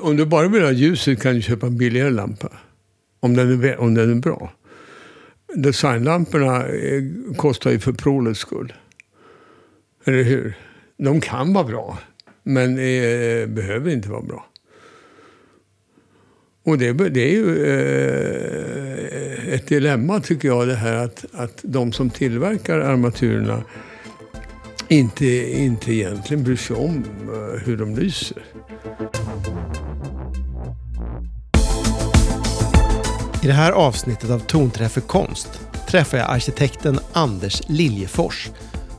Om du bara vill ha ljuset kan du köpa en billigare lampa. Om den är, om den är bra. Designlamporna eh, kostar ju för prålets skull. Eller hur? De kan vara bra, men eh, behöver inte vara bra. Och det, det är ju eh, ett dilemma tycker jag det här att, att de som tillverkar armaturerna inte, inte egentligen bryr sig om eh, hur de lyser. I det här avsnittet av Tonträff för konst träffar jag arkitekten Anders Liljefors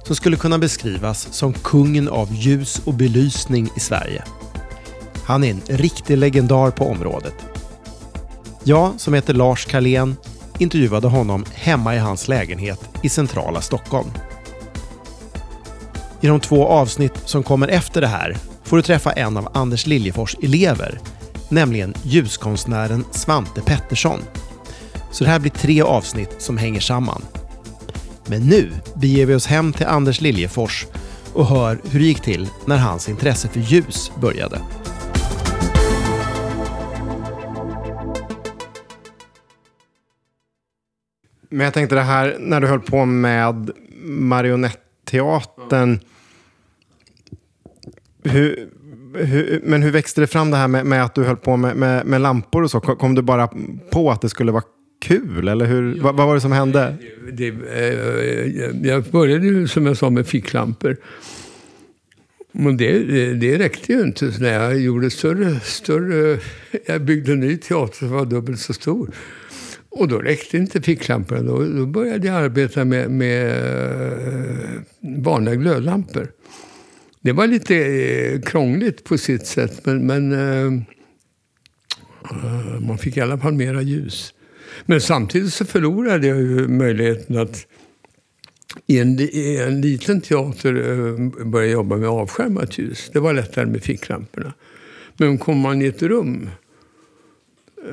som skulle kunna beskrivas som kungen av ljus och belysning i Sverige. Han är en riktig legendar på området. Jag, som heter Lars Karlén, intervjuade honom hemma i hans lägenhet i centrala Stockholm. I de två avsnitt som kommer efter det här får du träffa en av Anders Liljefors elever, nämligen ljuskonstnären Svante Pettersson. Så det här blir tre avsnitt som hänger samman. Men nu beger vi oss hem till Anders Liljefors och hör hur det gick till när hans intresse för ljus började. Men jag tänkte det här när du höll på med marionetteatern. Hur, hur, men hur växte det fram det här med, med att du höll på med, med, med, lampor och så? Kom du bara på att det skulle vara kul? Eller hur, ja, vad, vad, var det som hände? Det, det, jag började ju som jag sa med ficklampor. Men det, det, det räckte ju inte. Så när jag gjorde större, större... Jag byggde en ny teater som var dubbelt så stor. Och då räckte inte ficklamporna. Då, då började jag arbeta med, med vanliga glödlampor. Det var lite eh, krångligt på sitt sätt, men, men uh, man fick i alla fall mera ljus. Men samtidigt så förlorade jag ju möjligheten att i en, i en liten teater uh, börja jobba med avskärmat ljus. Det var lättare med ficklamporna. Men kommer man i ett rum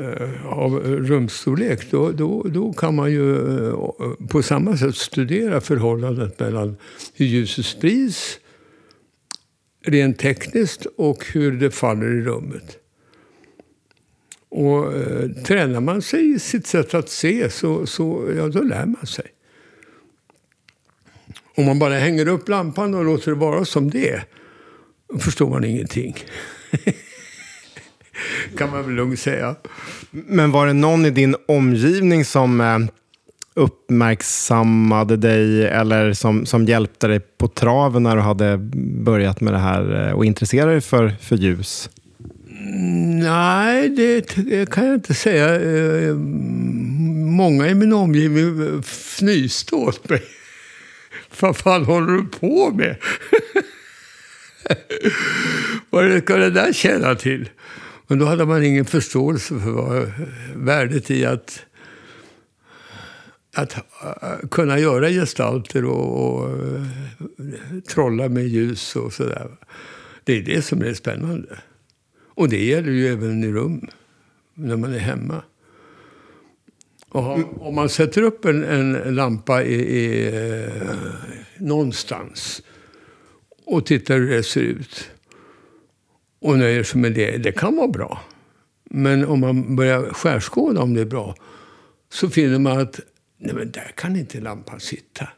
uh, av rumsstorlek, då, då, då kan man ju uh, på samma sätt studera förhållandet mellan hur ljuset sprids rent tekniskt och hur det faller i rummet. Och eh, tränar man sig i sitt sätt att se så, så ja, då lär man sig. Om man bara hänger upp lampan och låter det vara som det är, då förstår man ingenting. kan man väl lugnt säga. Men var det någon i din omgivning som eh, uppmärksammade dig eller som, som hjälpte dig på traven när du hade börjat med det här eh, och intresserade dig för, för ljus? Mm, nej, det kan jag inte säga. Eh, många i min omgivning eh, fnyste åt mig. Vad fan håller du på med? Vad ska det där tjäna till? Men då hade man ingen förståelse för vad värdet i att, att äh, kunna göra gestalter och, och äh, trolla med ljus och sådär. Det är det som är spännande. Och det gäller ju även i rum, när man är hemma. Och om man sätter upp en, en lampa i, i, eh, någonstans och tittar hur det ser ut och nöjer sig med det, det kan vara bra. Men om man börjar skärskåda om det är bra så finner man att nej men där kan inte lampan sitta.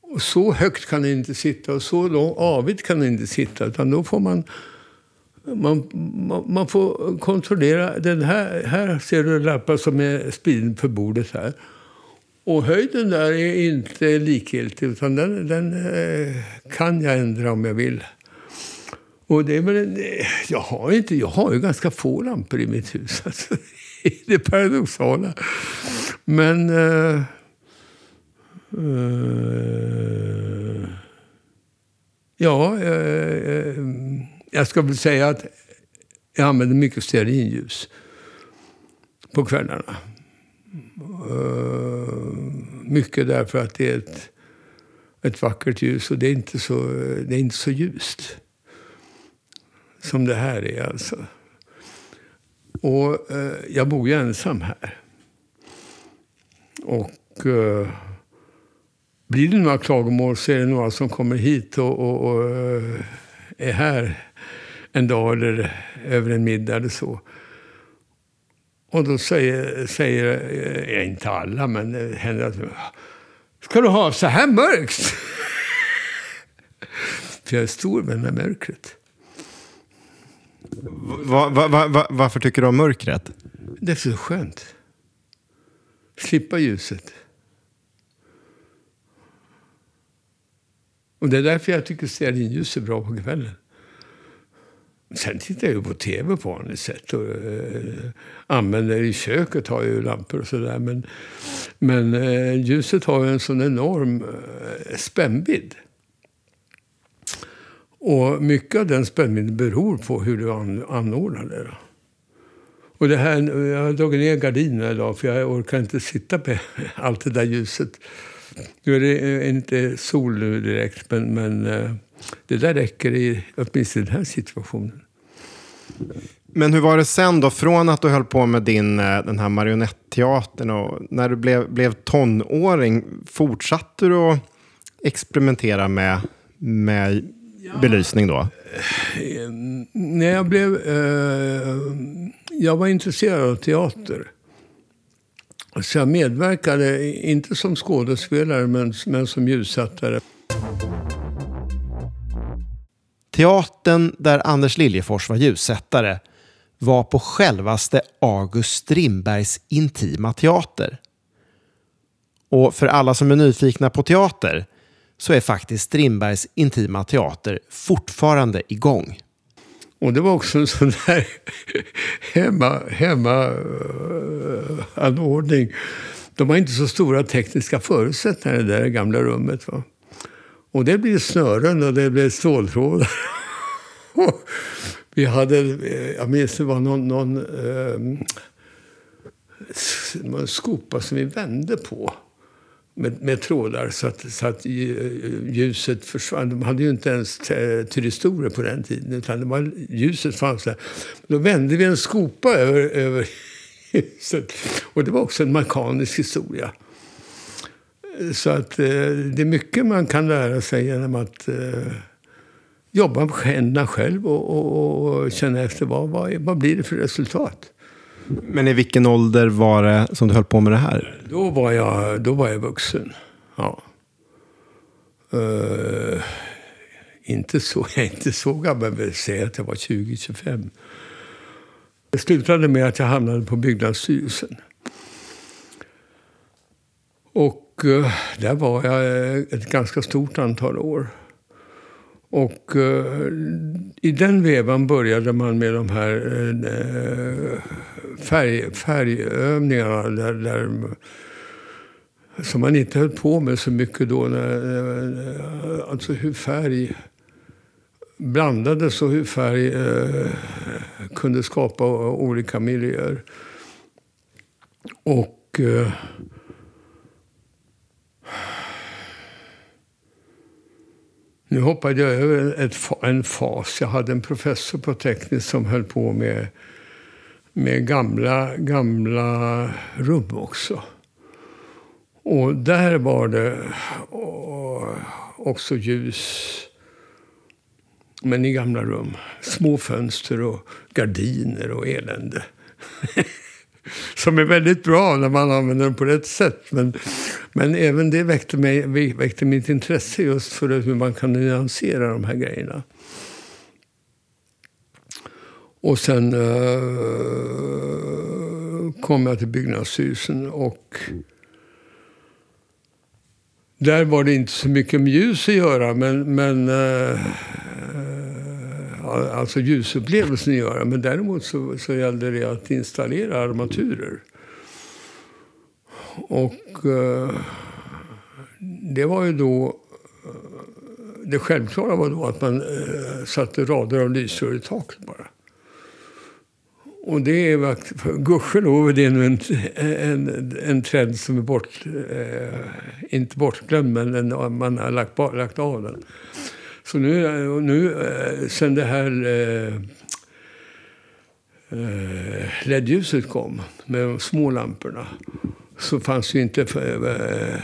Och så högt kan den inte sitta och så långt avigt kan den inte sitta. Utan då får man man, man, man, får kontrollera. Den här, här ser du lappar som är spridna för bordet här. Och höjden där är inte likgiltig, utan den, den eh, kan jag ändra om jag vill. Och det är väl eh, jag, har inte, jag har ju ganska få lampor i mitt hus. Alltså, det paradoxala. Men... Uh, uh, ja, uh, jag ska väl säga att jag använder mycket stearinljus på kvällarna. Uh, mycket därför att det är ett, ett vackert ljus och det är inte så, det är inte så ljust. Som det här är alltså. Och eh, jag bor ju ensam här. Och eh, blir det några klagomål så är det några som kommer hit och, och, och eh, är här en dag eller över en middag eller så. Och då säger, säger eh, inte alla, men det händer att Ska du ha så här mörkt? För jag är stor vän med mörkret. Va, va, va, varför tycker du om mörkret? Det är så skönt. Slippa ljuset. Och det är därför jag tycker stearinljus är bra på kvällen. Sen tittar jag ju på tv på vanligt sätt. Och, eh, använder i köket har jag ju lampor och sådär. Men, men eh, ljuset har ju en sån enorm eh, spännvidd. Och mycket av den spännvidden beror på hur du an, anordnar det. Och det här, jag har dragit ner gardinerna idag för jag orkar inte sitta på allt det där ljuset. Nu är det eh, inte sol nu direkt, men, men eh, det där räcker i åtminstone i den här situationen. Men hur var det sen då? Från att du höll på med din, eh, den här marionetteatern och när du blev, blev tonåring, fortsatte du att experimentera med, med ja. belysning då? Eh, när jag blev... Eh, jag var intresserad av teater. Så jag medverkade, inte som skådespelare, men, men som ljussättare. Teatern där Anders Liljefors var ljussättare var på självaste August Strindbergs intima teater. Och för alla som är nyfikna på teater så är faktiskt Strindbergs intima teater fortfarande igång. Och det var också en sån där hemmaanordning. hemma uh, anordning. De har inte så stora tekniska förutsättningar i det där gamla rummet. Va? Och det blev snören och det blev ståltrådar. Vi hade, eh, jag minns det var någon, någon eh, skopa som vi vände på med, med trådar så att, så att ljuset försvann. De hade ju inte ens tyristorer på den tiden, utan det var, ljuset fanns där. Då vände vi en skopa över, över huset. Och det var också en mekanisk historia. Så att eh, det är mycket man kan lära sig genom att eh, jobba med händerna själv och, och, och, känna efter vad, vad, vad blir det för resultat. Men i vilken ålder var det som du höll på med det här? Då var jag, då var jag vuxen. Ja. Uh, inte så, jag är inte så gammal, men säg att jag var 20-25. Det slutade med att jag hamnade på Byggnadsstyrelsen. Och uh, där var jag ett ganska stort antal år. Och eh, i den vevan började man med de här eh, färg, färgövningarna där, där, som man inte höll på med så mycket då. När, eh, alltså hur färg blandades och hur färg eh, kunde skapa olika miljöer. Och eh, Nu hoppade jag över ett, en fas. Jag hade en professor på tekniskt som höll på med, med gamla, gamla rum också. Och där var det också ljus. Men i gamla rum. Små fönster och gardiner och elände. som är väldigt bra när man använder dem på rätt sätt. Men, men även det väckte, mig, väckte mitt intresse just för hur man kan nyansera de här grejerna. Och sen uh, kom jag till Byggnadsstyrelsen och där var det inte så mycket med ljus att göra, men, men uh, alltså ljusupplevelsen att göra. Men däremot så, så gällde det att installera armaturer. Och eh, det var ju då... Eh, det självklara var då att man eh, satte rader av lysrör i taket bara. Och det är gudskelov är det nu en, en, en trend som är bort, eh, inte bortglömd, men en, man har lagt, lagt av den. Så nu, eh, nu eh, sen det här eh, eh, LED-ljuset kom med de små lamporna så fanns ju inte eh,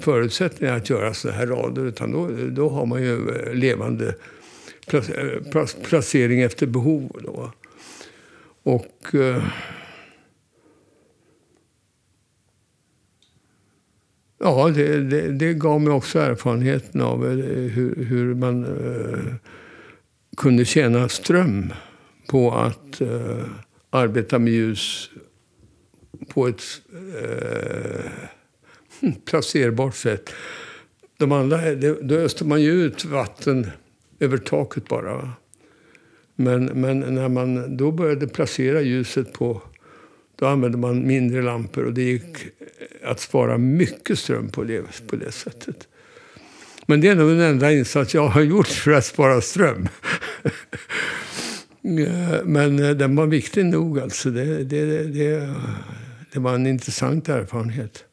förutsättningar att göra så här rader. Utan då, då har man ju levande placering efter behov. Då. Och... Eh, ja, det, det, det, gav mig också erfarenheten av eh, hur, hur man eh, kunde tjäna ström på att eh, arbeta med ljus på ett eh, placerbart sätt. De andra, då öste man ju ut vatten över taket bara. Men, men när man då började placera ljuset på... Då använde man mindre lampor och det gick eh, att spara mycket ström på det, på det sättet. Men det är nog den enda insats jag har gjort för att spara ström. Eh, men eh, den var viktig nog alltså. Det, det, det, det var en intressant erfarenhet.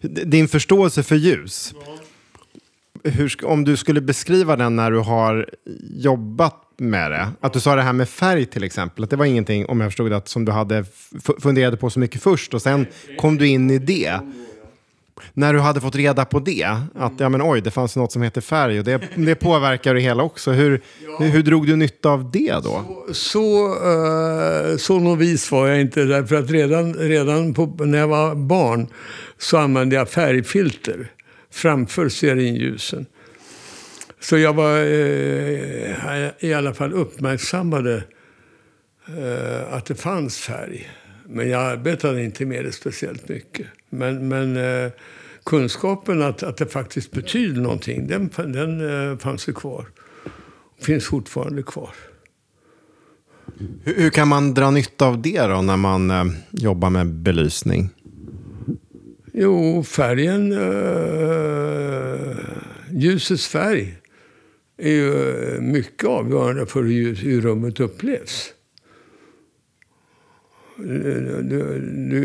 Din förståelse för ljus. Hur, om du skulle beskriva den när du har jobbat med det. Att du sa det här med färg till exempel. Att det var ingenting, om jag förstod det, som du hade funderat på så mycket först och sen kom du in i det. När du hade fått reda på det, att ja men oj, det fanns något som heter färg och det, det påverkar det hela också. Hur, hur, hur drog du nytta av det då? Så, så, uh, så novis var jag inte, därför att redan, redan på, när jag var barn så använde jag färgfilter framför stearinljusen. Så jag var eh, i alla fall uppmärksammade eh, att det fanns färg. Men jag arbetade inte med det speciellt mycket. Men, men eh, kunskapen att, att det faktiskt betyder någonting, den, den eh, fanns ju kvar. Finns fortfarande kvar. Hur, hur, kan man dra nytta av det då när man eh, jobbar med belysning? Jo, färgen, eh, ljusets färg är ju eh, mycket avgörande för hur, hur rummet upplevs. Du, du,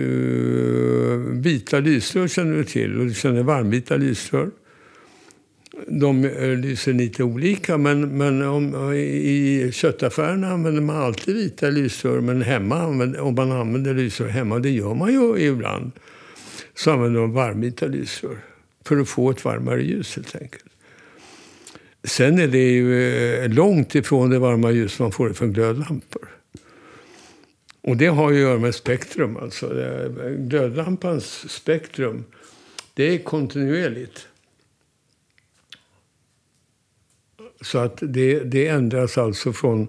vita lysrör känner du till och du känner varmvita lysrör. De eh, lyser lite olika, men, men om, i köttaffärerna använder man alltid vita lysrör. Men hemma, använder, om man använder lysrör hemma, det gör man ju ibland, så använder man varmvita lysrör. För att få ett varmare ljus helt enkelt. Sen är det ju eh, långt ifrån det varma ljus man får från glödlampor. Och det har ju att göra med spektrum. Alltså. Eh, glödlampans spektrum, det är kontinuerligt. Så att det, det ändras alltså från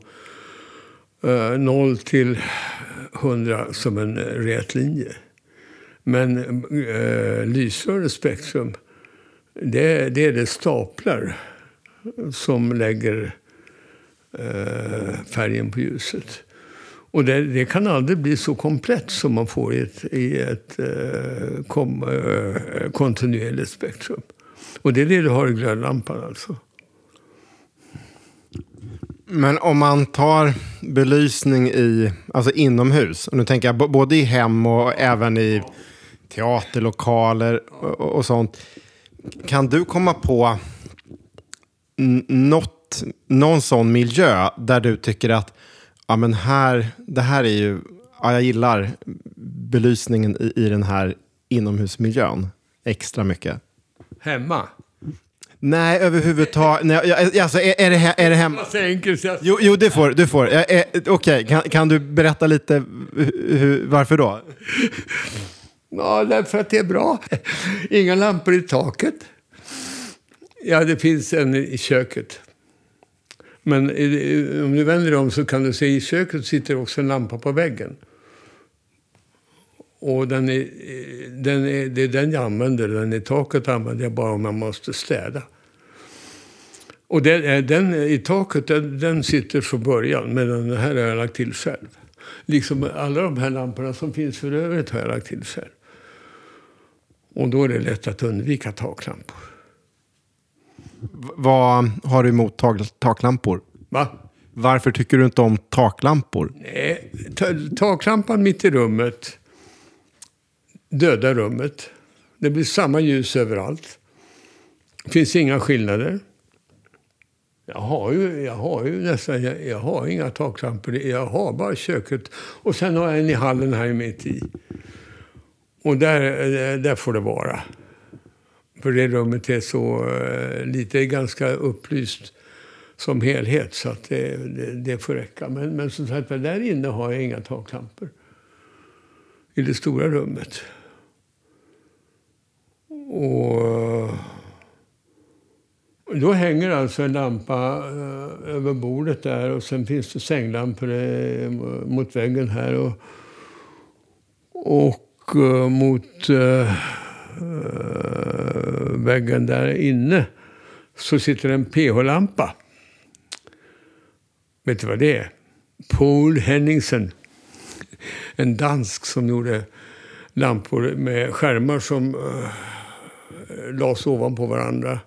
eh, 0 till 100 som en eh, rät linje. Men eh, lysrörets spektrum, det, det är det staplar som lägger eh, färgen på ljuset. Och det, det, kan aldrig bli så komplett som man får i ett, i ett eh, kom, eh, kontinuerligt spektrum. Och det är det du har i glödlampan alltså. Men om man tar belysning i, alltså inomhus, och nu tänker jag både i hem och även i teaterlokaler och, och sånt. Kan du komma på något, någon sån miljö där du tycker att ja, men här, det här är ju, ja, jag gillar belysningen i, i den här inomhusmiljön extra mycket? Hemma? Nej, överhuvudtaget. Nej, alltså, är, är, det, är det hemma? Jo, jo, det får du. Får. Okej, okay. kan, kan du berätta lite hur, varför då? Ja, därför att det är bra. Inga lampor i taket. Ja, det finns en i köket. Men om du vänder dig om så kan du se i köket sitter också en lampa på väggen. Och den är, den är, det är den jag använder. Den i taket använder jag bara om jag måste städa. Och den, eh, den i taket, den, den sitter från början. Men den här har jag lagt till själv. Liksom alla de här lamporna som finns för övrigt har jag lagt till själv. Och då är det lätt att undvika taklampor. Vad har du emot tak taklampor? Va? Varför tycker du inte om taklampor? Nej, taklampan mitt i rummet dödar rummet. Det blir samma ljus överallt. Det finns inga skillnader. Jag har ju, jag har ju nästan jag, jag har inga taklampor. Jag har bara köket. Och sen har jag en i hallen här mitt i. Och där, där får det vara. För det rummet är så eh, lite, ganska upplyst som helhet så att det, det, det får räcka. Men, men som sagt där inne har jag inga taklampor. I det stora rummet. Och eh, då hänger alltså en lampa eh, över bordet där och sen finns det sänglampor mot väggen här. Och, och uh, mot uh, väggen där inne så sitter en pH-lampa. Vet du vad det är? Paul Henningsen. En dansk som gjorde lampor med skärmar som uh, lades ovanpå varandra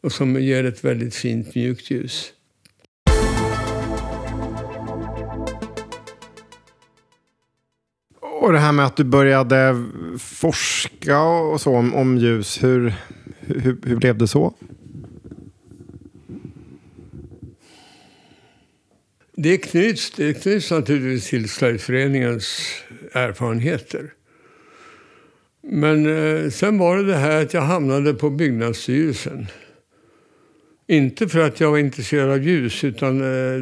och som ger ett väldigt fint mjukt ljus. Och det här med att du började forska och så om, om ljus, hur, hur, hur blev det så? Det knyts, det knyts naturligtvis till Slöjdföreningens erfarenheter. Men eh, sen var det det här att jag hamnade på Byggnadsstyrelsen. Inte för att jag var intresserad av ljus, utan eh,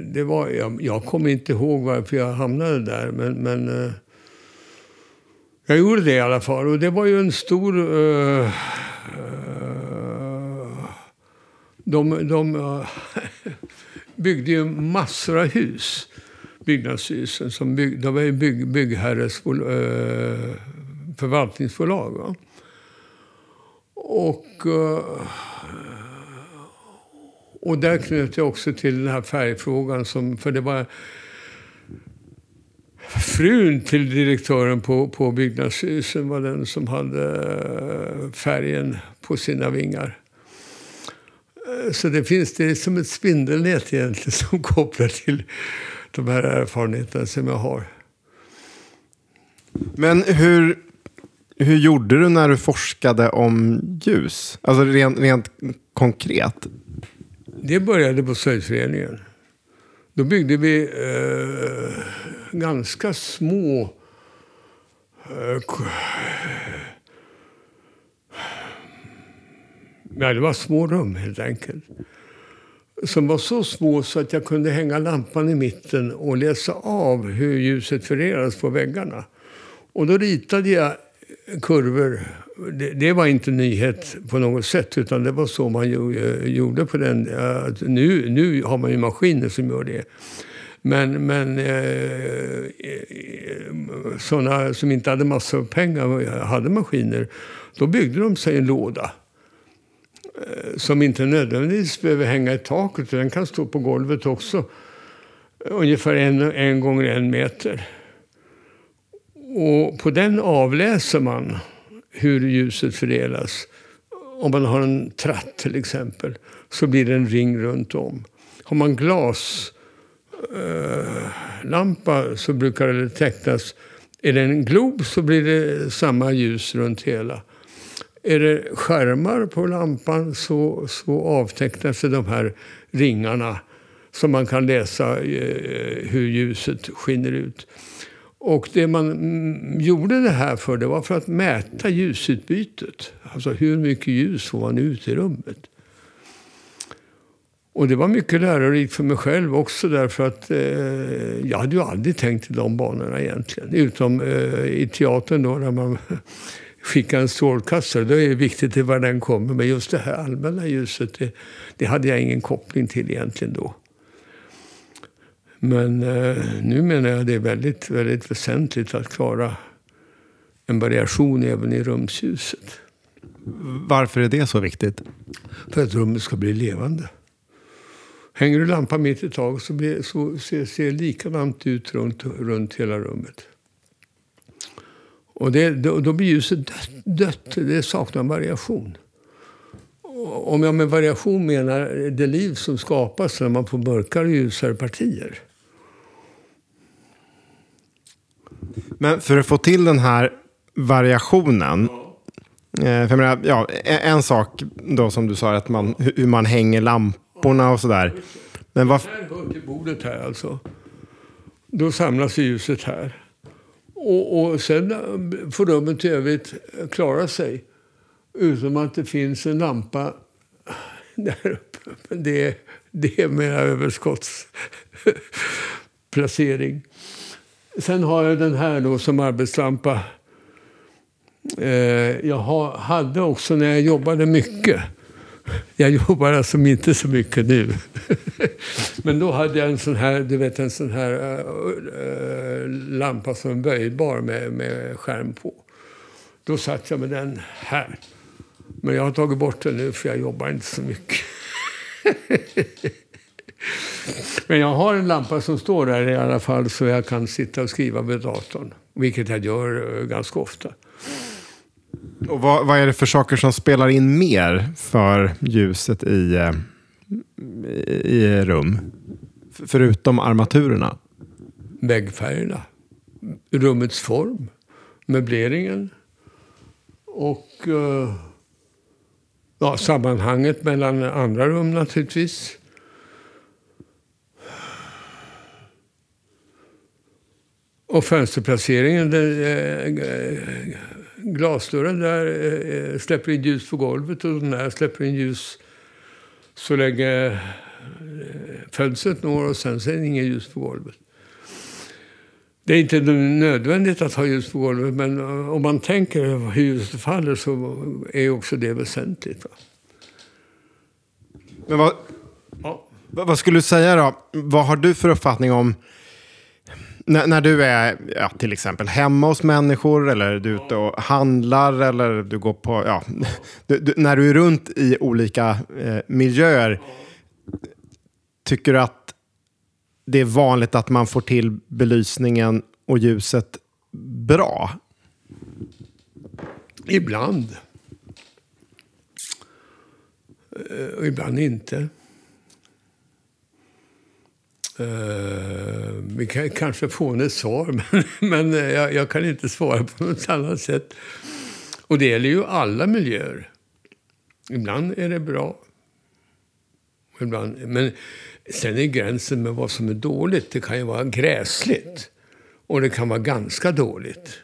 det var, jag, jag kommer inte ihåg varför jag hamnade där. Men, men eh, jag gjorde det i alla fall. Och det var ju en stor... Uh, de de eh, byggde ju massor av hus, Byggnadsstyrelsen. Som bygg, de var ju bygg, byggherres förvaltningsbolag. Va? Och och där knöt jag också till den här färgfrågan. Som, för det var frun till direktören på, på byggnadsstyrelsen var den som hade eh, färgen på sina vingar. Eh, så det finns det är som ett spindelnät egentligen som kopplar till de här erfarenheterna som jag har. Men hur, hur gjorde du när du forskade om ljus? Alltså rent, rent konkret. Det började på Slöjdföreningen. Då byggde vi eh, ganska små eh, Ja, det var små rum helt enkelt. Som var så små så att jag kunde hänga lampan i mitten och läsa av hur ljuset fördelades på väggarna. Och då ritade jag kurvor det, det, var inte nyhet på något sätt, utan det var så man gjorde på den. Nu, nu har man ju maskiner som gör det. Men, men eh, eh sådana som inte hade massor av pengar hade maskiner, då byggde de sig en låda. Eh, som inte nödvändigtvis behöver hänga i taket, den kan stå på golvet också. Ungefär en, en gånger en meter. Och på den avläser man hur ljuset fördelas. Om man har en tratt till exempel så blir det en ring runt om. Har man glaslampa eh, så brukar det tecknas. Är det en glob så blir det samma ljus runt hela. Är det skärmar på lampan så, så avtecknas de här ringarna så man kan läsa eh, hur ljuset skiner ut. Och det man mm, gjorde det här för det var för att mäta ljusutbytet. Alltså hur mycket ljus får man ut i rummet. Och det var mycket lärorikt för mig själv också därför att eh, jag hade ju aldrig tänkt i de banorna egentligen. Utom eh, i teatern då när man skickar en strålkastare. Då är det viktigt var den kommer. Men just det här allmänna ljuset, det, det hade jag ingen koppling till egentligen då. Men eh, nu menar jag att det är väldigt, väldigt väsentligt att klara en variation även i rumsljuset. Varför är det så viktigt? För att rummet ska bli levande. Hänger du lampan mitt i taget så, blir, så ser det likadant ut runt, runt hela rummet. Och det, då, då blir ljuset dött, dött. Det saknar variation. Om jag med variation menar det liv som skapas när man får mörkare och ljusare partier. Men för att få till den här variationen. Eh, för jag menar, ja, en sak då som du sa, att man, hur man hänger lamporna och sådär. Men vad... Här hör till bordet här alltså. Då samlas ljuset här. Och, och sen får rummet i övrigt klara sig Utom att det finns en lampa där uppe. Men det, det är mer överskottsplacering. Sen har jag den här då som arbetslampa. Eh, jag hade också när jag jobbade mycket. Jag jobbar alltså inte så mycket nu. Men då hade jag en sån här, du vet en sån här äh, lampa som är böjbar med, med skärm på. Då satt jag med den här. Men jag har tagit bort den nu för jag jobbar inte så mycket. Men jag har en lampa som står där i alla fall så jag kan sitta och skriva med datorn. Vilket jag gör eh, ganska ofta. Och vad, vad, är det för saker som spelar in mer för ljuset i, eh, i rum? Förutom armaturerna? Väggfärgerna, rummets form, möbleringen och uh, ja, sammanhanget mellan andra rum naturligtvis. Och fönsterplaceringen, den, äh, glasdörren där äh, släpper in ljus på golvet och den här släpper in ljus så länge äh, fönstret når och sen är det inget ljus på golvet. Det är inte nödvändigt att ha ljus på golvet men om man tänker hur ljuset faller så är också det väsentligt. Va? Men vad, ja. vad skulle du säga då? Vad har du för uppfattning om när, när du är ja, till exempel hemma hos människor eller du är ute och handlar eller du går på... Ja, du, du, när du är runt i olika eh, miljöer, tycker du att det är vanligt att man får till belysningen och ljuset bra? Ibland. Eh, och ibland inte. Uh, vi kan kanske få ett svar, men, men jag, jag, kan inte svara på något annat sätt. Och det gäller ju alla miljöer. Ibland är det bra. Ibland, men sen är gränsen med vad som är dåligt. Det kan ju vara gräsligt. Och det kan vara ganska dåligt.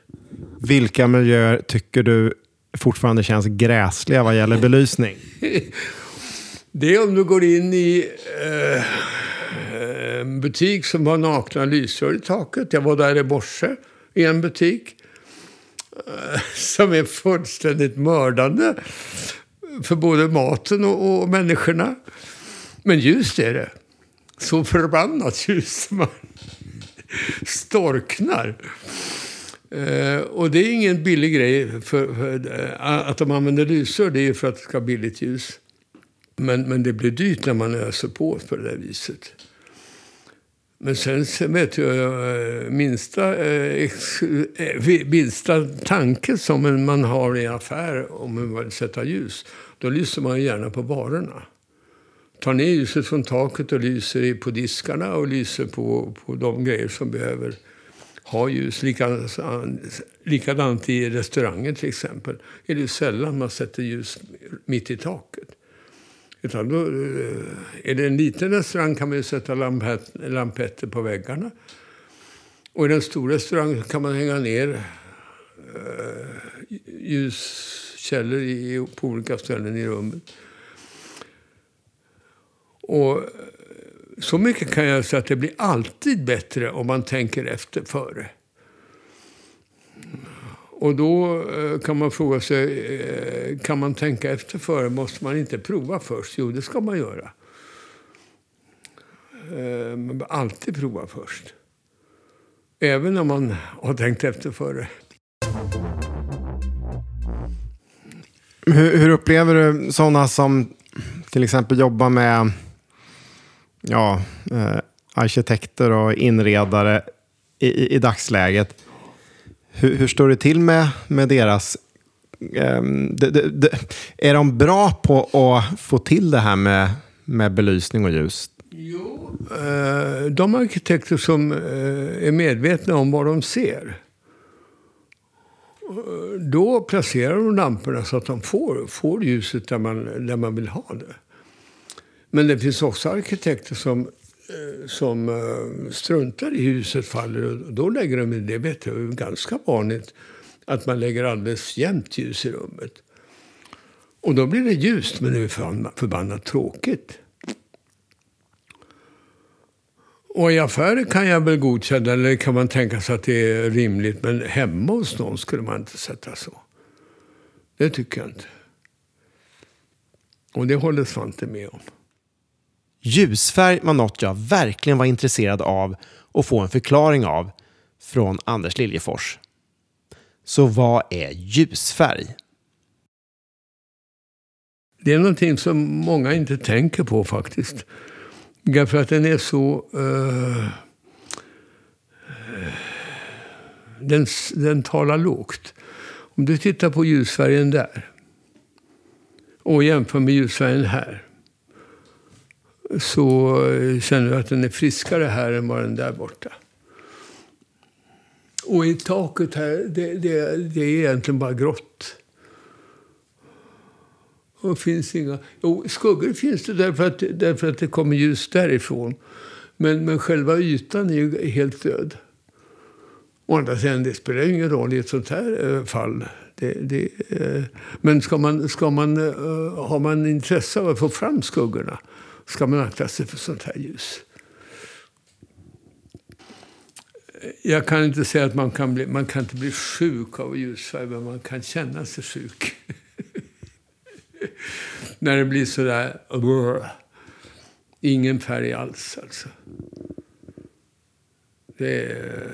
Vilka miljöer tycker du fortfarande känns gräsliga vad gäller belysning? det är om du går in i... Uh, en butik som har nakna lysrör i taket. Jag var där i morse i en butik eh, som är fullständigt mördande för både maten och, och människorna. Men ljust är det. Så förbannat ljust man storknar. Eh, och det är ingen billig grej. För, för eh, att de använder lysrör det är för att det ska ha billigt ljus. Men, men det blir dyrt när man öser på på det där viset. Men sen vet jag, eh, minsta, eh, eh, minsta tanke som man har i affär om man vill sätta ljus, då lyser man gärna på varorna. Tar ner ljuset från taket och lyser på diskarna och lyser på, på de grejer som behöver ha ljus. Likadant, likadant i restauranger till exempel. Är det sällan man sätter ljus mitt i taket. Utan då, eh, är det en liten restaurang kan man ju sätta lampet, lampetter på väggarna. Och i en stor restaurang kan man hänga ner uh, ljuskällor i, på olika ställen i rummet. Och eh, så mycket kan jag säga att det blir alltid bättre om man tänker efter före. Och då eh, kan man fråga sig, eh, kan man tänka efter före? Måste man inte prova först? Jo, det ska man göra. Eh, man bör alltid prova först. Även om man har tänkt efter före. Hur, hur upplever du sådana som till exempel jobbar med ja, arkitekter och inredare i, i, i dagsläget? Hur, hur står det till med, med deras... Um, de, de, de, är de bra på att få till det här med, med belysning och ljus? Jo, uh, de arkitekter som uh, är medvetna om vad de ser eh, då placerar de lamporna så att de får, får ljuset där man, där man vill ha det. Men det finns också arkitekter som Eh, som eh, struntar i huset faller. Då lägger de, det vet jag, är ganska vanligt, att man lägger alldeles jämnt ljus i rummet. Och då blir det ljust, men det är förbannat tråkigt. Och i affärer kan jag väl godkänna, eller kan man tänka sig att det är rimligt. Men hemma hos någon skulle man inte sätta så. Det tycker jag inte. Och det håller Svante med om. Ljusfärg var något jag verkligen var intresserad av att få en förklaring av från Anders Liljefors. Så vad är ljusfärg? Det är någonting som många inte tänker på faktiskt. Därför att den är så... Uh, den, den talar lågt. Om du tittar på ljusfärgen där och jämför med ljusfärgen här så eh, känner du att den är friskare här än vad den där borta. Och i taket här, det, det, det är egentligen bara grått. Och finns inga... Jo, skuggor finns det därför att, därför att det kommer ljus därifrån. Men, men själva ytan är ju helt död. Å andra sidan, det spelar ju ingen roll i ett sånt här eh, fall. Det, det, eh, men ska man, ska man, har man intresse av att få fram skuggorna ska man akta sig för sånt här ljus. Jag kan inte säga att man kan bli, man kan inte bli sjuk av ljusfärg, men man kan känna sig sjuk. När det blir sådär... Brr, ingen färg alls, alltså. Det är...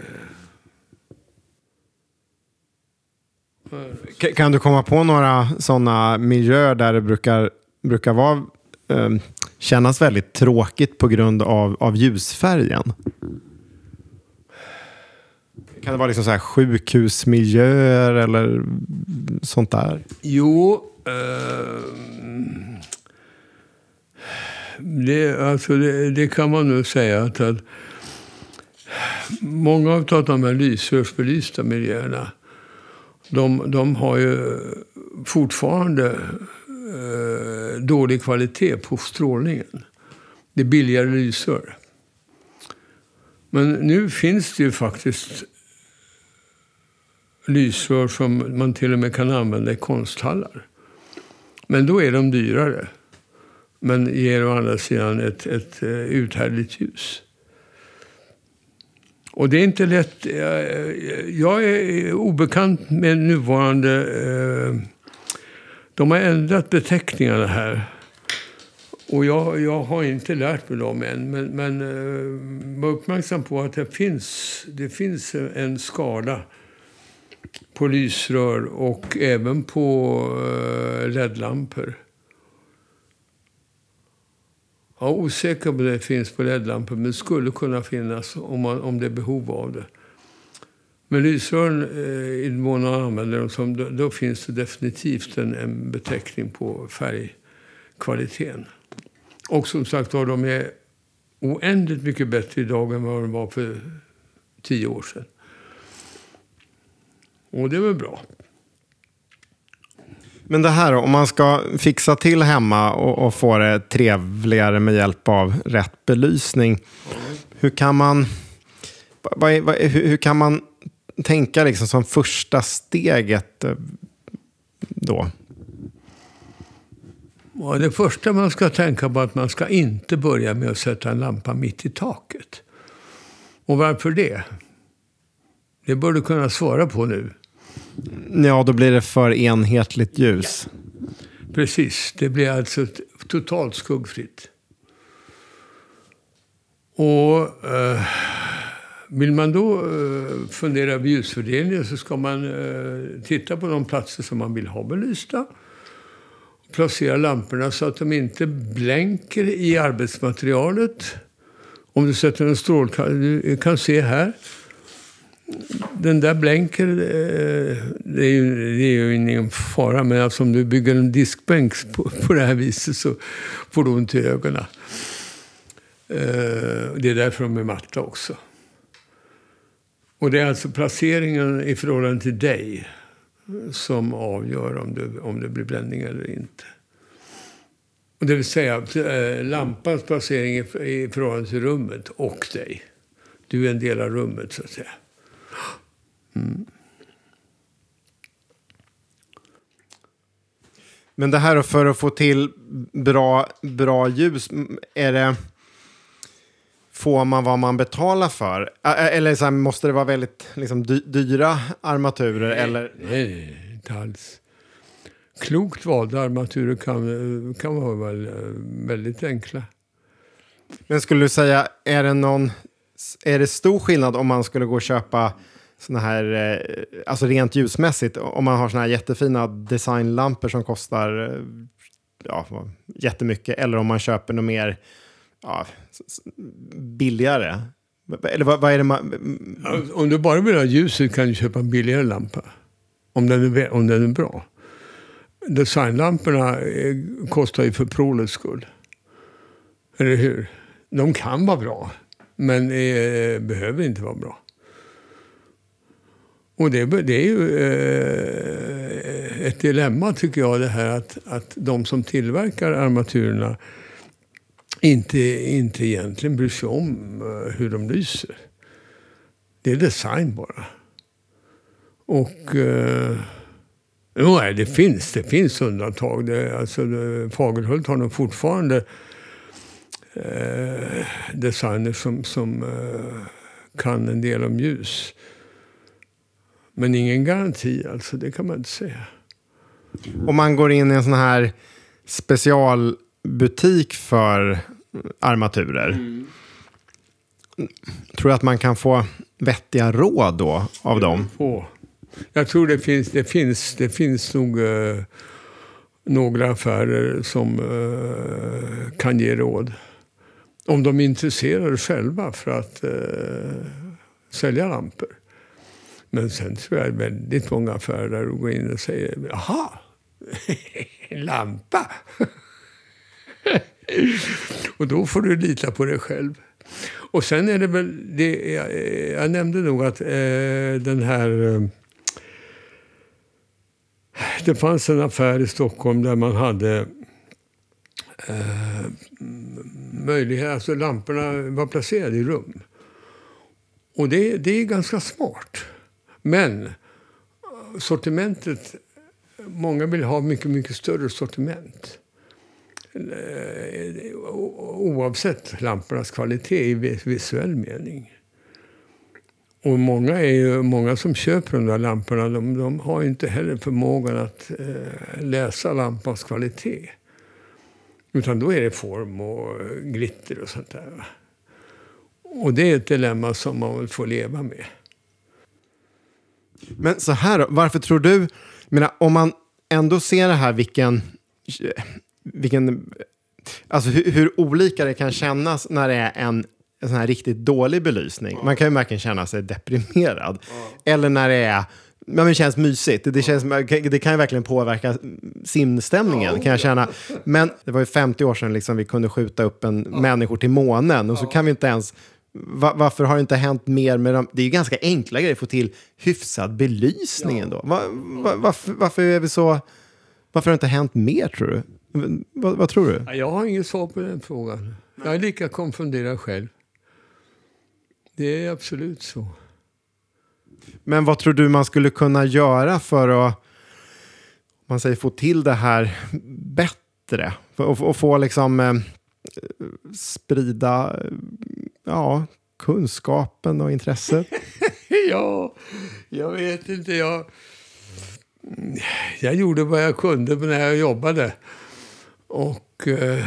Kan du komma på några sådana miljöer där det brukar, brukar vara, eh, kännas väldigt tråkigt på grund av, av ljusfärgen? Kan det vara liksom så här sjukhusmiljöer eller sånt där? Jo, eh, det, alltså det, det, kan man nog säga att, att många av de här lysrörsbelysta miljöerna de, de har ju fortfarande eh, dålig kvalitet på strålningen. Det är billigare lysrör. Men nu finns det ju faktiskt lysrör som man till och med kan använda i konsthallar. Men då är de dyrare. Men ger å andra sidan ett, ett eh, uthärdligt ljus. Och det är inte lätt. Jag är obekant med nuvarande... Eh, de har ändrat beteckningarna här. Och jag, jag har inte lärt mig dem än. Men, men eh, var uppmärksam på att det finns, det finns en skala på lysrör och även på eh, LED-lampor. Jag är osäker på om det finns på LED-lampor, men det skulle kunna finnas om, man, om det är behov av det. Men lysrören, eh, i den mån man använder dem, som, då, då, finns det definitivt en, en beteckning på färgkvaliteten. Och som sagt var, de är oändligt mycket bättre idag än vad de var för tio år sedan. Och det är väl bra. Men det här om man ska fixa till hemma och, och, få det trevligare med hjälp av rätt belysning. Hur kan man, vad, vad, hur, hur, kan man tänka liksom som första steget eh, då? Ja, det första man ska tänka på är att man ska inte börja med att sätta en lampa mitt i taket. Och varför det? Det bör du kunna svara på nu. Ja, då blir det för enhetligt ljus. Precis, det blir alltså totalt skuggfritt. Och eh, vill man då eh, fundera över ljusfördelningen så ska man eh, titta på de platser som man vill ha belysta. Placera lamporna så att de inte blänker i arbetsmaterialet. Om du sätter en strålkastare, du kan se här, den där blänker, eh, det är ju, det är ju ingen fara. Men alltså om du bygger en diskbänk på, på det här viset så får du ont i ögonen. Det är därför de är matta också. Och det är alltså placeringen i förhållande till dig som avgör om det, om det blir bländning eller inte. Och det vill säga eh, lampans placering i förhållande till rummet och dig. Du är en del av rummet så att säga. Mm. Men det här för att få till bra, bra ljus, är det... Får man vad man betalar för? Eller så här, måste det vara väldigt liksom, dy dyra armaturer? Eller? Nej, inte alls. Klokt valda armaturer kan, kan vara väl, eh, väldigt enkla. Men skulle du säga, är det någon... Är det stor skillnad om man skulle gå och köpa såna här, eh, alltså rent ljusmässigt, om man har såna här jättefina designlampor som kostar eh, ja, jättemycket, eller om man köper något mer ja, billigare? Eller vad, vad är det man... Om du bara vill ha ljuset kan du köpa en billigare lampa. Om den är, om den är bra. Designlamporna eh, kostar ju för prålets skull. Eller hur? De kan vara bra, men eh, behöver inte vara bra. Och det, det är ju eh, ett dilemma tycker jag det här att, att de som tillverkar armaturerna inte, inte egentligen bryr sig om eh, hur de lyser. Det är design bara. Och... Eh, jo, nej, det finns, det finns undantag. Det, alltså, det, Fagerhult har nog fortfarande eh, designer som, som eh, kan en del om ljus. Men ingen garanti, alltså. Det kan man inte säga. Om man går in i en sån här special butik för armaturer, tror du att man kan få vettiga råd då av dem? Få. Jag tror det finns, det finns, det finns nog eh, några affärer som eh, kan ge råd. Om de är intresserade själva för att eh, sälja lampor. Men sen tror jag väldigt många affärer där du går in och säger jaha, en lampa. och då får du lita på dig själv. Och sen är det väl, det, jag, jag nämnde nog att eh, den här... Eh, det fanns en affär i Stockholm där man hade eh, möjlighet, alltså lamporna var placerade i rum. Och det, det är ganska smart. Men sortimentet, många vill ha mycket, mycket större sortiment. Eh, oavsett lampornas kvalitet i visuell mening. Och många, är ju, många som köper de där lamporna de, de har ju inte heller förmågan att eh, läsa lampans kvalitet. Utan då är det form och glitter och sånt där. Och det är ett dilemma som man väl får leva med. Men så här då, varför tror du, menar, om man ändå ser det här vilken, vilken alltså hur, hur olika det kan kännas när det är en, en sån här riktigt dålig belysning. Man kan ju verkligen känna sig deprimerad. Eller när det är, men det känns mysigt. Det, känns, det kan ju verkligen påverka simstämningen kan jag känna. Men det var ju 50 år sedan liksom vi kunde skjuta upp en människor till månen och så kan vi inte ens Va- varför har det inte hänt mer med dem? Det är ju ganska enkla grejer att få till hyfsad belysning ändå. Va, va, varför, varför är vi så... Varför har det inte hänt mer tror du? Va, vad tror du? Ja, Jag har inget svar på den frågan. Jag är lika konfunderad själv. Det är absolut så. Men vad tror du man skulle kunna göra för att man säger, få till det här bättre? Att, att få liksom eh, sprida ja, kunskapen och intresset. Ja, jag vet inte. Jag, jag gjorde vad jag kunde när jag jobbade. Och eh,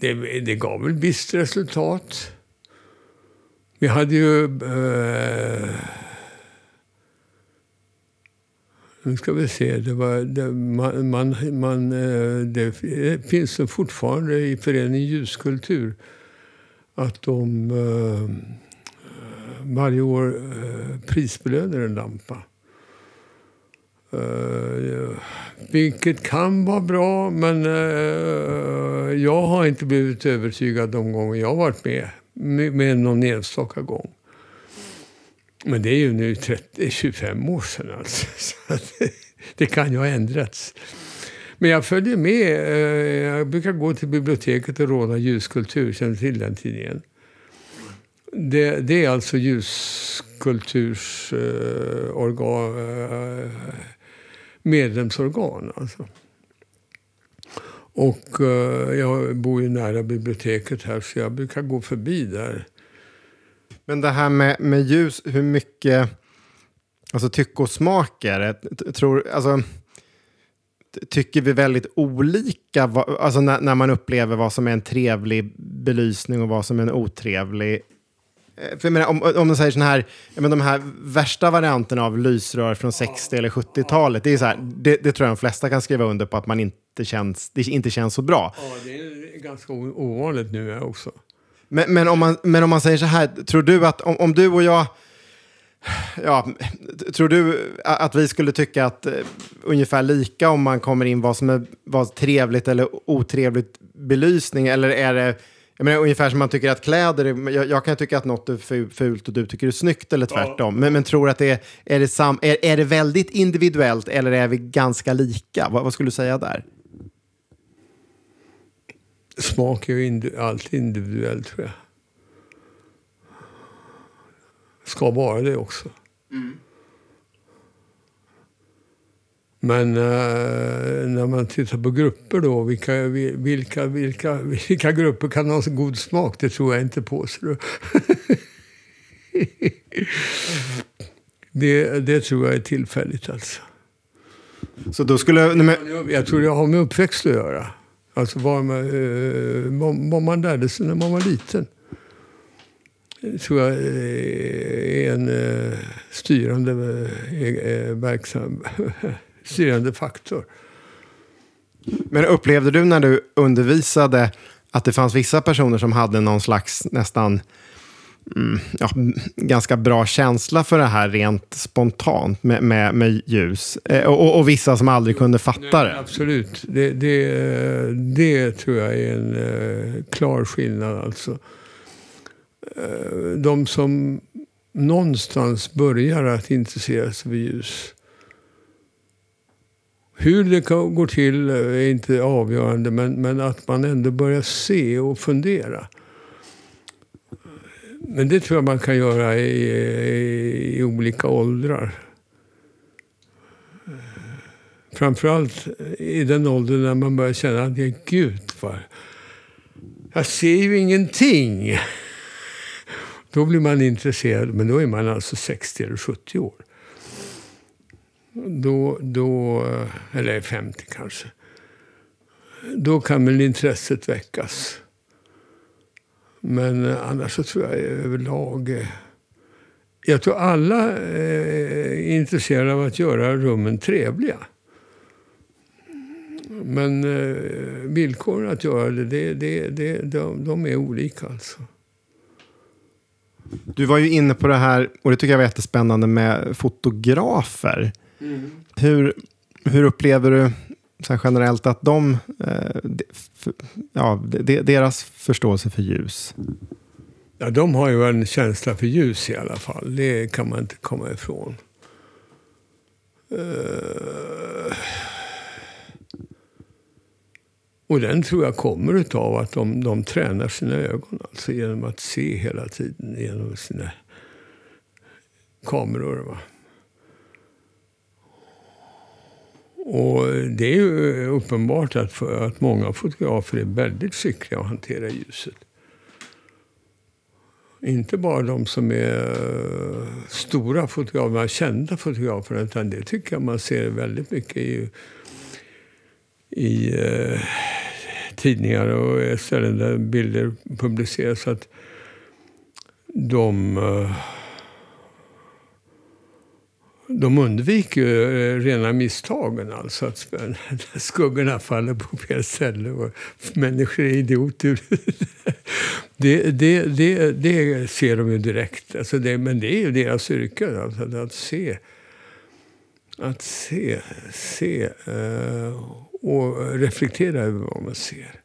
det, det gav väl visst resultat. Vi hade ju... Eh, nu ska vi se. Det, var, det, man, man, man, eh, det eh, finns ju fortfarande i föreningen Ljuskultur att de eh, varje år eh, prisbelönar en lampa. Uh, vilket kan vara bra, men uh, jag har inte blivit övertygad de gånger jag har varit med. Med, någon enstaka gång. Men det är ju nu 30, 25 år sedan alltså. Så det, det kan ju ha ändrats. Men jag följer med. Jag brukar gå till biblioteket och råda ljuskultur. Känner till den tidningen? Det, det är alltså ljuskulturs eh, organ, eh, medlemsorgan. Alltså. Och eh, jag bor ju nära biblioteket här så jag brukar gå förbi där. Men det här med, med ljus, hur mycket alltså, tycke och smak är det? Tror, alltså, tycker vi väldigt olika alltså när, när, man upplever vad som är en trevlig belysning och vad som är en otrevlig? Eh, för menar, om, om man säger sån här, men de här värsta varianterna av lysrör från 60 eller 70-talet, det, är så här, det, det, tror jag de flesta kan skriva under på att man inte känns, det inte känns så bra. Ja, det är ganska ovanligt nu också. Men, men, om man, men om man säger så här, tror du att om, om du och jag Ja, tror du att vi skulle tycka att uh, ungefär lika om man kommer in vad som är vad trevligt eller otrevligt belysning? Eller är det jag menar, ungefär som man tycker att kläder är, jag, jag kan tycka att något är fult och du tycker det är snyggt eller tvärtom. Ja. Men, men tror att det är, är det, sam, är, är det väldigt individuellt eller är vi ganska lika? Vad, vad skulle du säga där? Smak är ju alltid individuellt tror jag. Ska vara det också. Mm. Men uh, när man tittar på grupper då, vilka, vilka, vilka, vilka grupper kan ha så god smak? Det tror jag inte på. Så det, det tror jag är tillfälligt alltså. Så då skulle... Jag tror det har med uppväxt att göra. Alltså vad man, uh, vad man lärde sig när man var liten. Det tror jag är en uh, styrande, verksam styrande faktor. Men upplevde du när du undervisade att det fanns vissa personer som hade någon slags nästan mm, ja, ganska bra känsla för det här rent spontant med, med, med ljus. Eh, och, och, vissa som aldrig kunde fatta det. absolut, det, det, det tror jag är en uh, klar skillnad. Alltså. Uh, de som någonstans börjar att intressera sig för ljus hur det går till är inte avgörande, men, men att man ändå börjar se och fundera. Men det tror jag man kan göra i, i, i olika åldrar. Framförallt i den åldern när man börjar känna att gud, vad, jag ser ju ingenting. Då blir man intresserad, men då är man alltså 60 eller 70 år. Då, då, eller 50 kanske. Då kan väl intresset väckas. Men annars så tror jag överlag... Eh, jag tror alla eh, är intresserade av att göra rummen trevliga. Men eh, villkoren att göra det, det, det, det de, de är olika alltså. Du var ju inne på det här, och det tycker jag var jättespännande, med fotografer. Mm. Hur, hur upplever du så generellt att de, eh, ja, deras förståelse för ljus? Ja, de har ju en känsla för ljus i alla fall. Det kan man inte komma ifrån. Eh. Och den tror jag kommer av att de, de tränar sina ögon. Alltså genom att se hela tiden genom sina kameror. Va? Och det är ju uppenbart att, för, att många fotografer är väldigt skickliga att hantera ljuset. Inte bara de som är eh, stora fotografer, kända fotografer, utan det tycker jag man ser väldigt mycket i, i eh, tidningar och ställen där bilder publiceras. Att de eh, de undviker ju eh, rena misstagen, alltså att skuggorna faller på fel ställe och människor är idioter. Det, det, det, det ser de ju direkt, alltså det, men det är ju deras yrke, alltså, att se. Att se, se eh, och reflektera över vad man ser.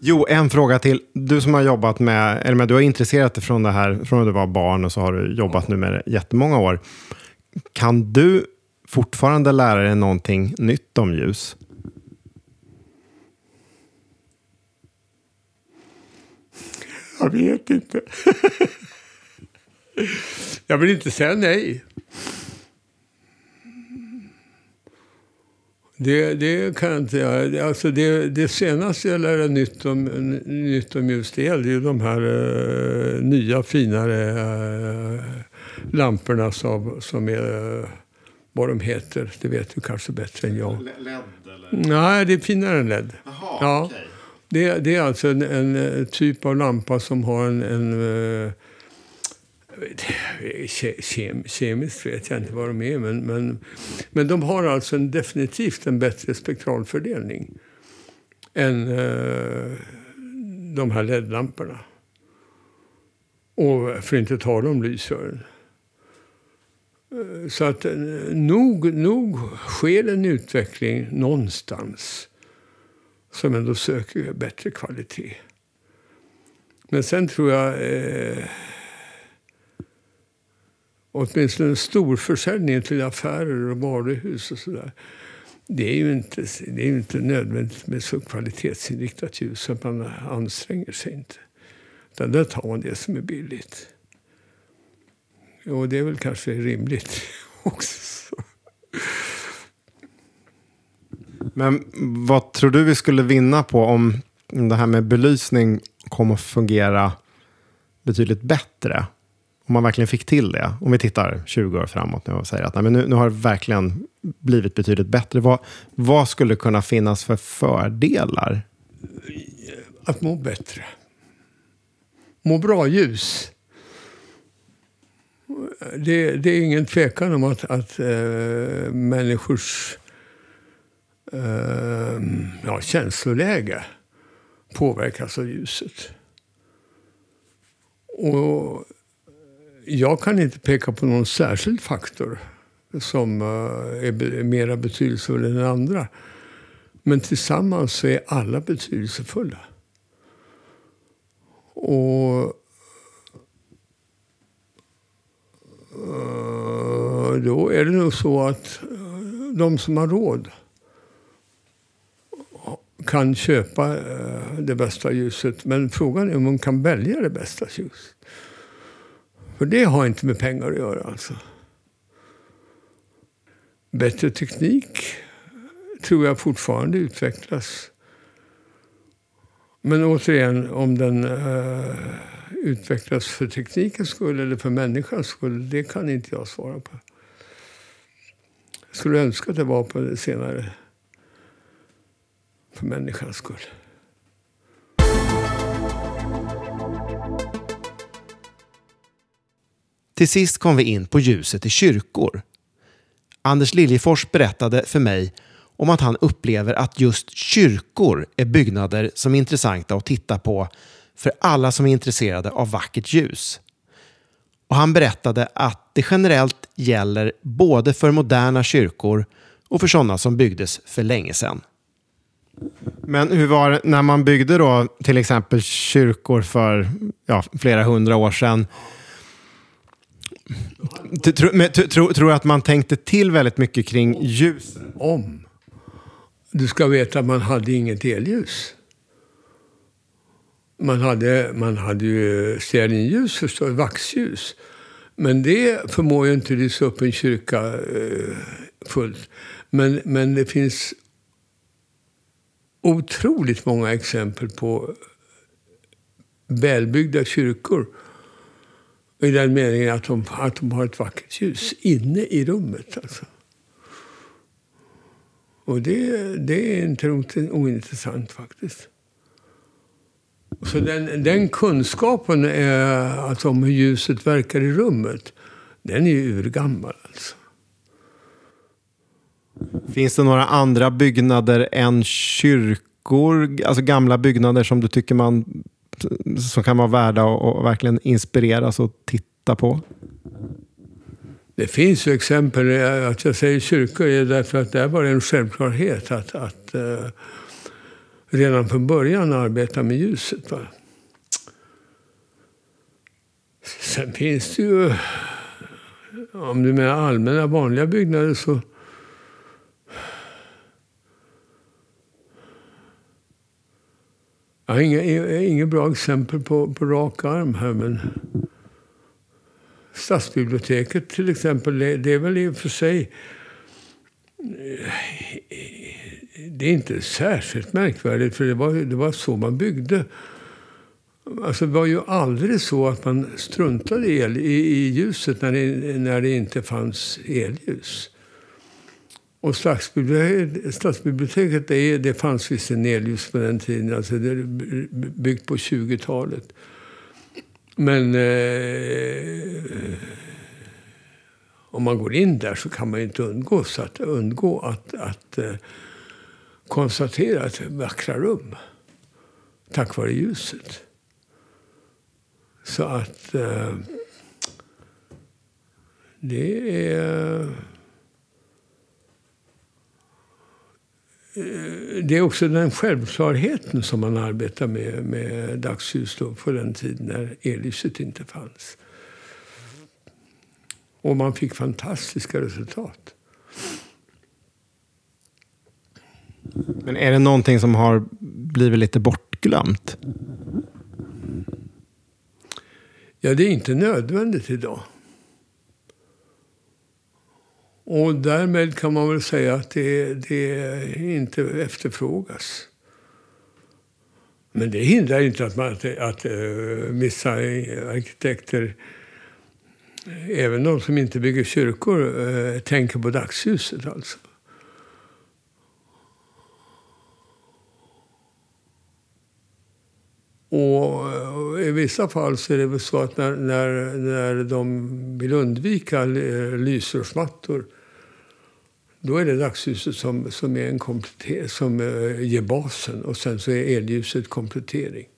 Jo, en fråga till. Du som har jobbat med, eller med, du har intresserat dig från det här från att du var barn och så har du jobbat nu med det jättemånga år. Kan du fortfarande lära dig någonting nytt om ljus? Jag vet inte. Jag vill inte säga nej. Det, det kan jag inte göra. Alltså det, det senaste jag lärde nytt om, nytt om just el, det är de här uh, nya finare uh, lamporna som, som är, uh, vad de heter, det vet du kanske bättre än jag. LED eller? Nej, det är finare än LED. Jaha, Ja. okej. Det, det är alltså en, en typ av lampa som har en... en eh, jag vet, ke, kem, kemiskt vet jag inte vad de är, men, men, men de har alltså en, definitivt en bättre spektralfördelning än eh, de här LED-lamporna. Och för att inte tala om lysrören. Eh, så att eh, nog, nog sker en utveckling någonstans som ändå söker bättre kvalitet. Men sen tror jag eh, åtminstone storförsäljningen till affärer och varuhus och sådär. Det är ju inte, det är ju inte nödvändigt med så kvalitetsinriktat ljus så att man anstränger sig inte. Utan där tar man det som är billigt. Och det är väl kanske rimligt också. Men vad tror du vi skulle vinna på om det här med belysning kom att fungera betydligt bättre? Om man verkligen fick till det. Om vi tittar 20 år framåt nu och säger att nej, men nu, nu har det verkligen blivit betydligt bättre. Vad, vad skulle kunna finnas för fördelar? Att må bättre. Må bra-ljus. Det, det är ingen tvekan om att, att äh, människors äh, ja, känsloläge påverkas av ljuset. Och jag kan inte peka på någon särskild faktor som eh, är mer mera betydelsefull än andra. Men tillsammans så är alla betydelsefulla. Och eh, då är det nog så att eh, de som har råd kan köpa det bästa ljuset. Men frågan är om de kan välja det bästa ljuset. För det har inte med pengar att göra alltså. Bättre teknik tror jag fortfarande utvecklas. Men återigen, om den uh, utvecklas för teknikens skull eller för människans skull, det kan inte jag svara på. Jag skulle önska att det var på det senare. För människans skull. Till sist kom vi in på ljuset i kyrkor. Anders Liljefors berättade för mig om att han upplever att just kyrkor är byggnader som är intressanta att titta på för alla som är intresserade av vackert ljus. Och Han berättade att det generellt gäller både för moderna kyrkor och för sådana som byggdes för länge sedan. Men hur var det när man byggde då till exempel kyrkor för ja, flera hundra år sedan? Tror du att man tänkte till väldigt mycket kring ljusen? Om. Du ska veta att man hade inget elljus. Man hade, man hade ju stearinljus förstås, vaxljus. Men det förmår ju inte lysa upp en kyrka eh, fullt. Men, men det finns otroligt många exempel på välbyggda kyrkor. I den meningen att de, att de har ett vackert ljus inne i rummet. Alltså. Och det, det är inte ointressant faktiskt. Så den, den kunskapen är, alltså, om hur ljuset verkar i rummet, den är ju urgammal. Alltså. Finns det några andra byggnader än kyrkor, alltså gamla byggnader som du tycker man som kan vara värda att verkligen inspireras och titta på? Det finns ju exempel, att jag säger kyrkor är därför att där var det en självklarhet att, att uh, redan från början arbeta med ljuset. Va? Sen finns det ju, om du menar allmänna vanliga byggnader så Jag har inga, inga bra exempel på, på rak arm här, men stadsbiblioteket till exempel, det, är väl i och för sig eh, det är inte särskilt märkvärdigt, för det var, det var så man byggde. Alltså det var ju aldrig så att man struntade i, el, i, i ljuset när det, när det inte fanns elljus. Och stadsbiblioteket, stadsbiblioteket det, det fanns visst en på den tiden, alltså det är byggt på 20-talet. Men eh, om man går in där så kan man ju inte undgå, så att, undgå att, att eh, konstatera ett vackra rum tack vare ljuset. Så att eh, det är... det är också den självklarheten som man arbetar med, med dagsljus då, på den tiden när elljuset inte fanns. Och man fick fantastiska resultat. Men är det någonting som har blivit lite bortglömt? Ja, det är inte nödvändigt idag. Och därmed kan man väl säga att det, det inte efterfrågas. Men det hindrar inte att, man, att, att eh, vissa arkitekter, även de som inte bygger kyrkor, eh, tänker på dagsljuset. Alltså. Och eh, i vissa fall så är det väl så att när, när, när de vill undvika eh, lysrörsmattor då är det dagsljuset som, som, är en kompletter, som uh, ger basen och sen så är elljuset komplettering.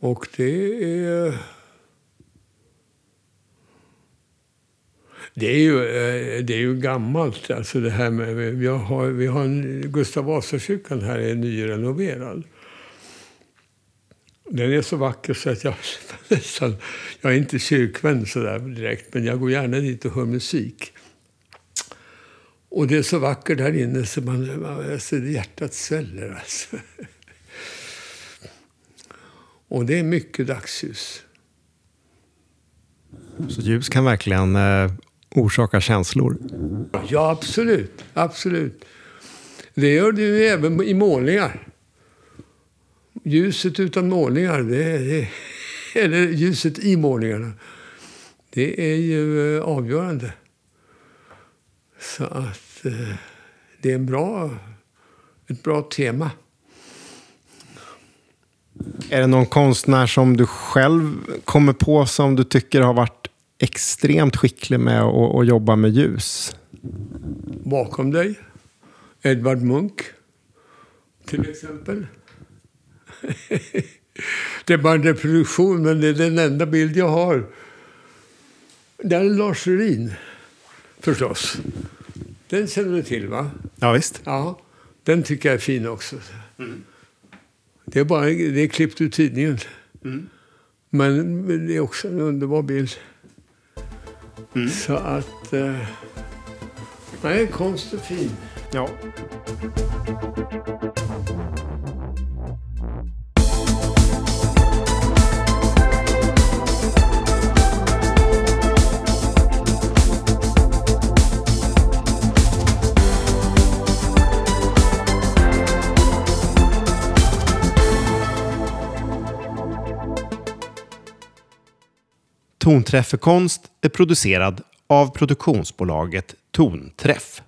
Och det är... Det är ju, eh, det är ju gammalt. Alltså det här med, vi, har, vi har en, Gustav Vasakyrkan här är nyrenoverad. Den är så vacker så att jag nästan... Jag är inte kyrkvän sådär direkt, men jag går gärna dit och hör musik. Och det är så vackert där inne så man, alltså, hjärtat sväller. Alltså. Och det är mycket dagsljus. Så ljus kan verkligen eh, eh, orsaka känslor? Ja, absolut. absolut. Det gör det ju även i målningar. Ljuset utan målningar, det, det, eller ljuset i målningarna, det är ju eh, avgörande. Så att eh, det är en bra, ett bra tema. Är det någon konstnär som du själv kommer på som du tycker har varit extremt skicklig med att, att jobba med ljus? Bakom dig, Edvard Munch till exempel. det är bara en reproduktion, men det är den enda bild jag har. Det är Lars Lerin, förstås. Den känner du till, va? Ja, visst. Ja, den tycker jag är fin också. Mm. Det är bara det är klippt ur tidningen. Mm. Men det är också en underbar bild. Mm. Så att... Eh, nej, konst är fin. Ja. Tonträffekonst är producerad av produktionsbolaget Tonträff.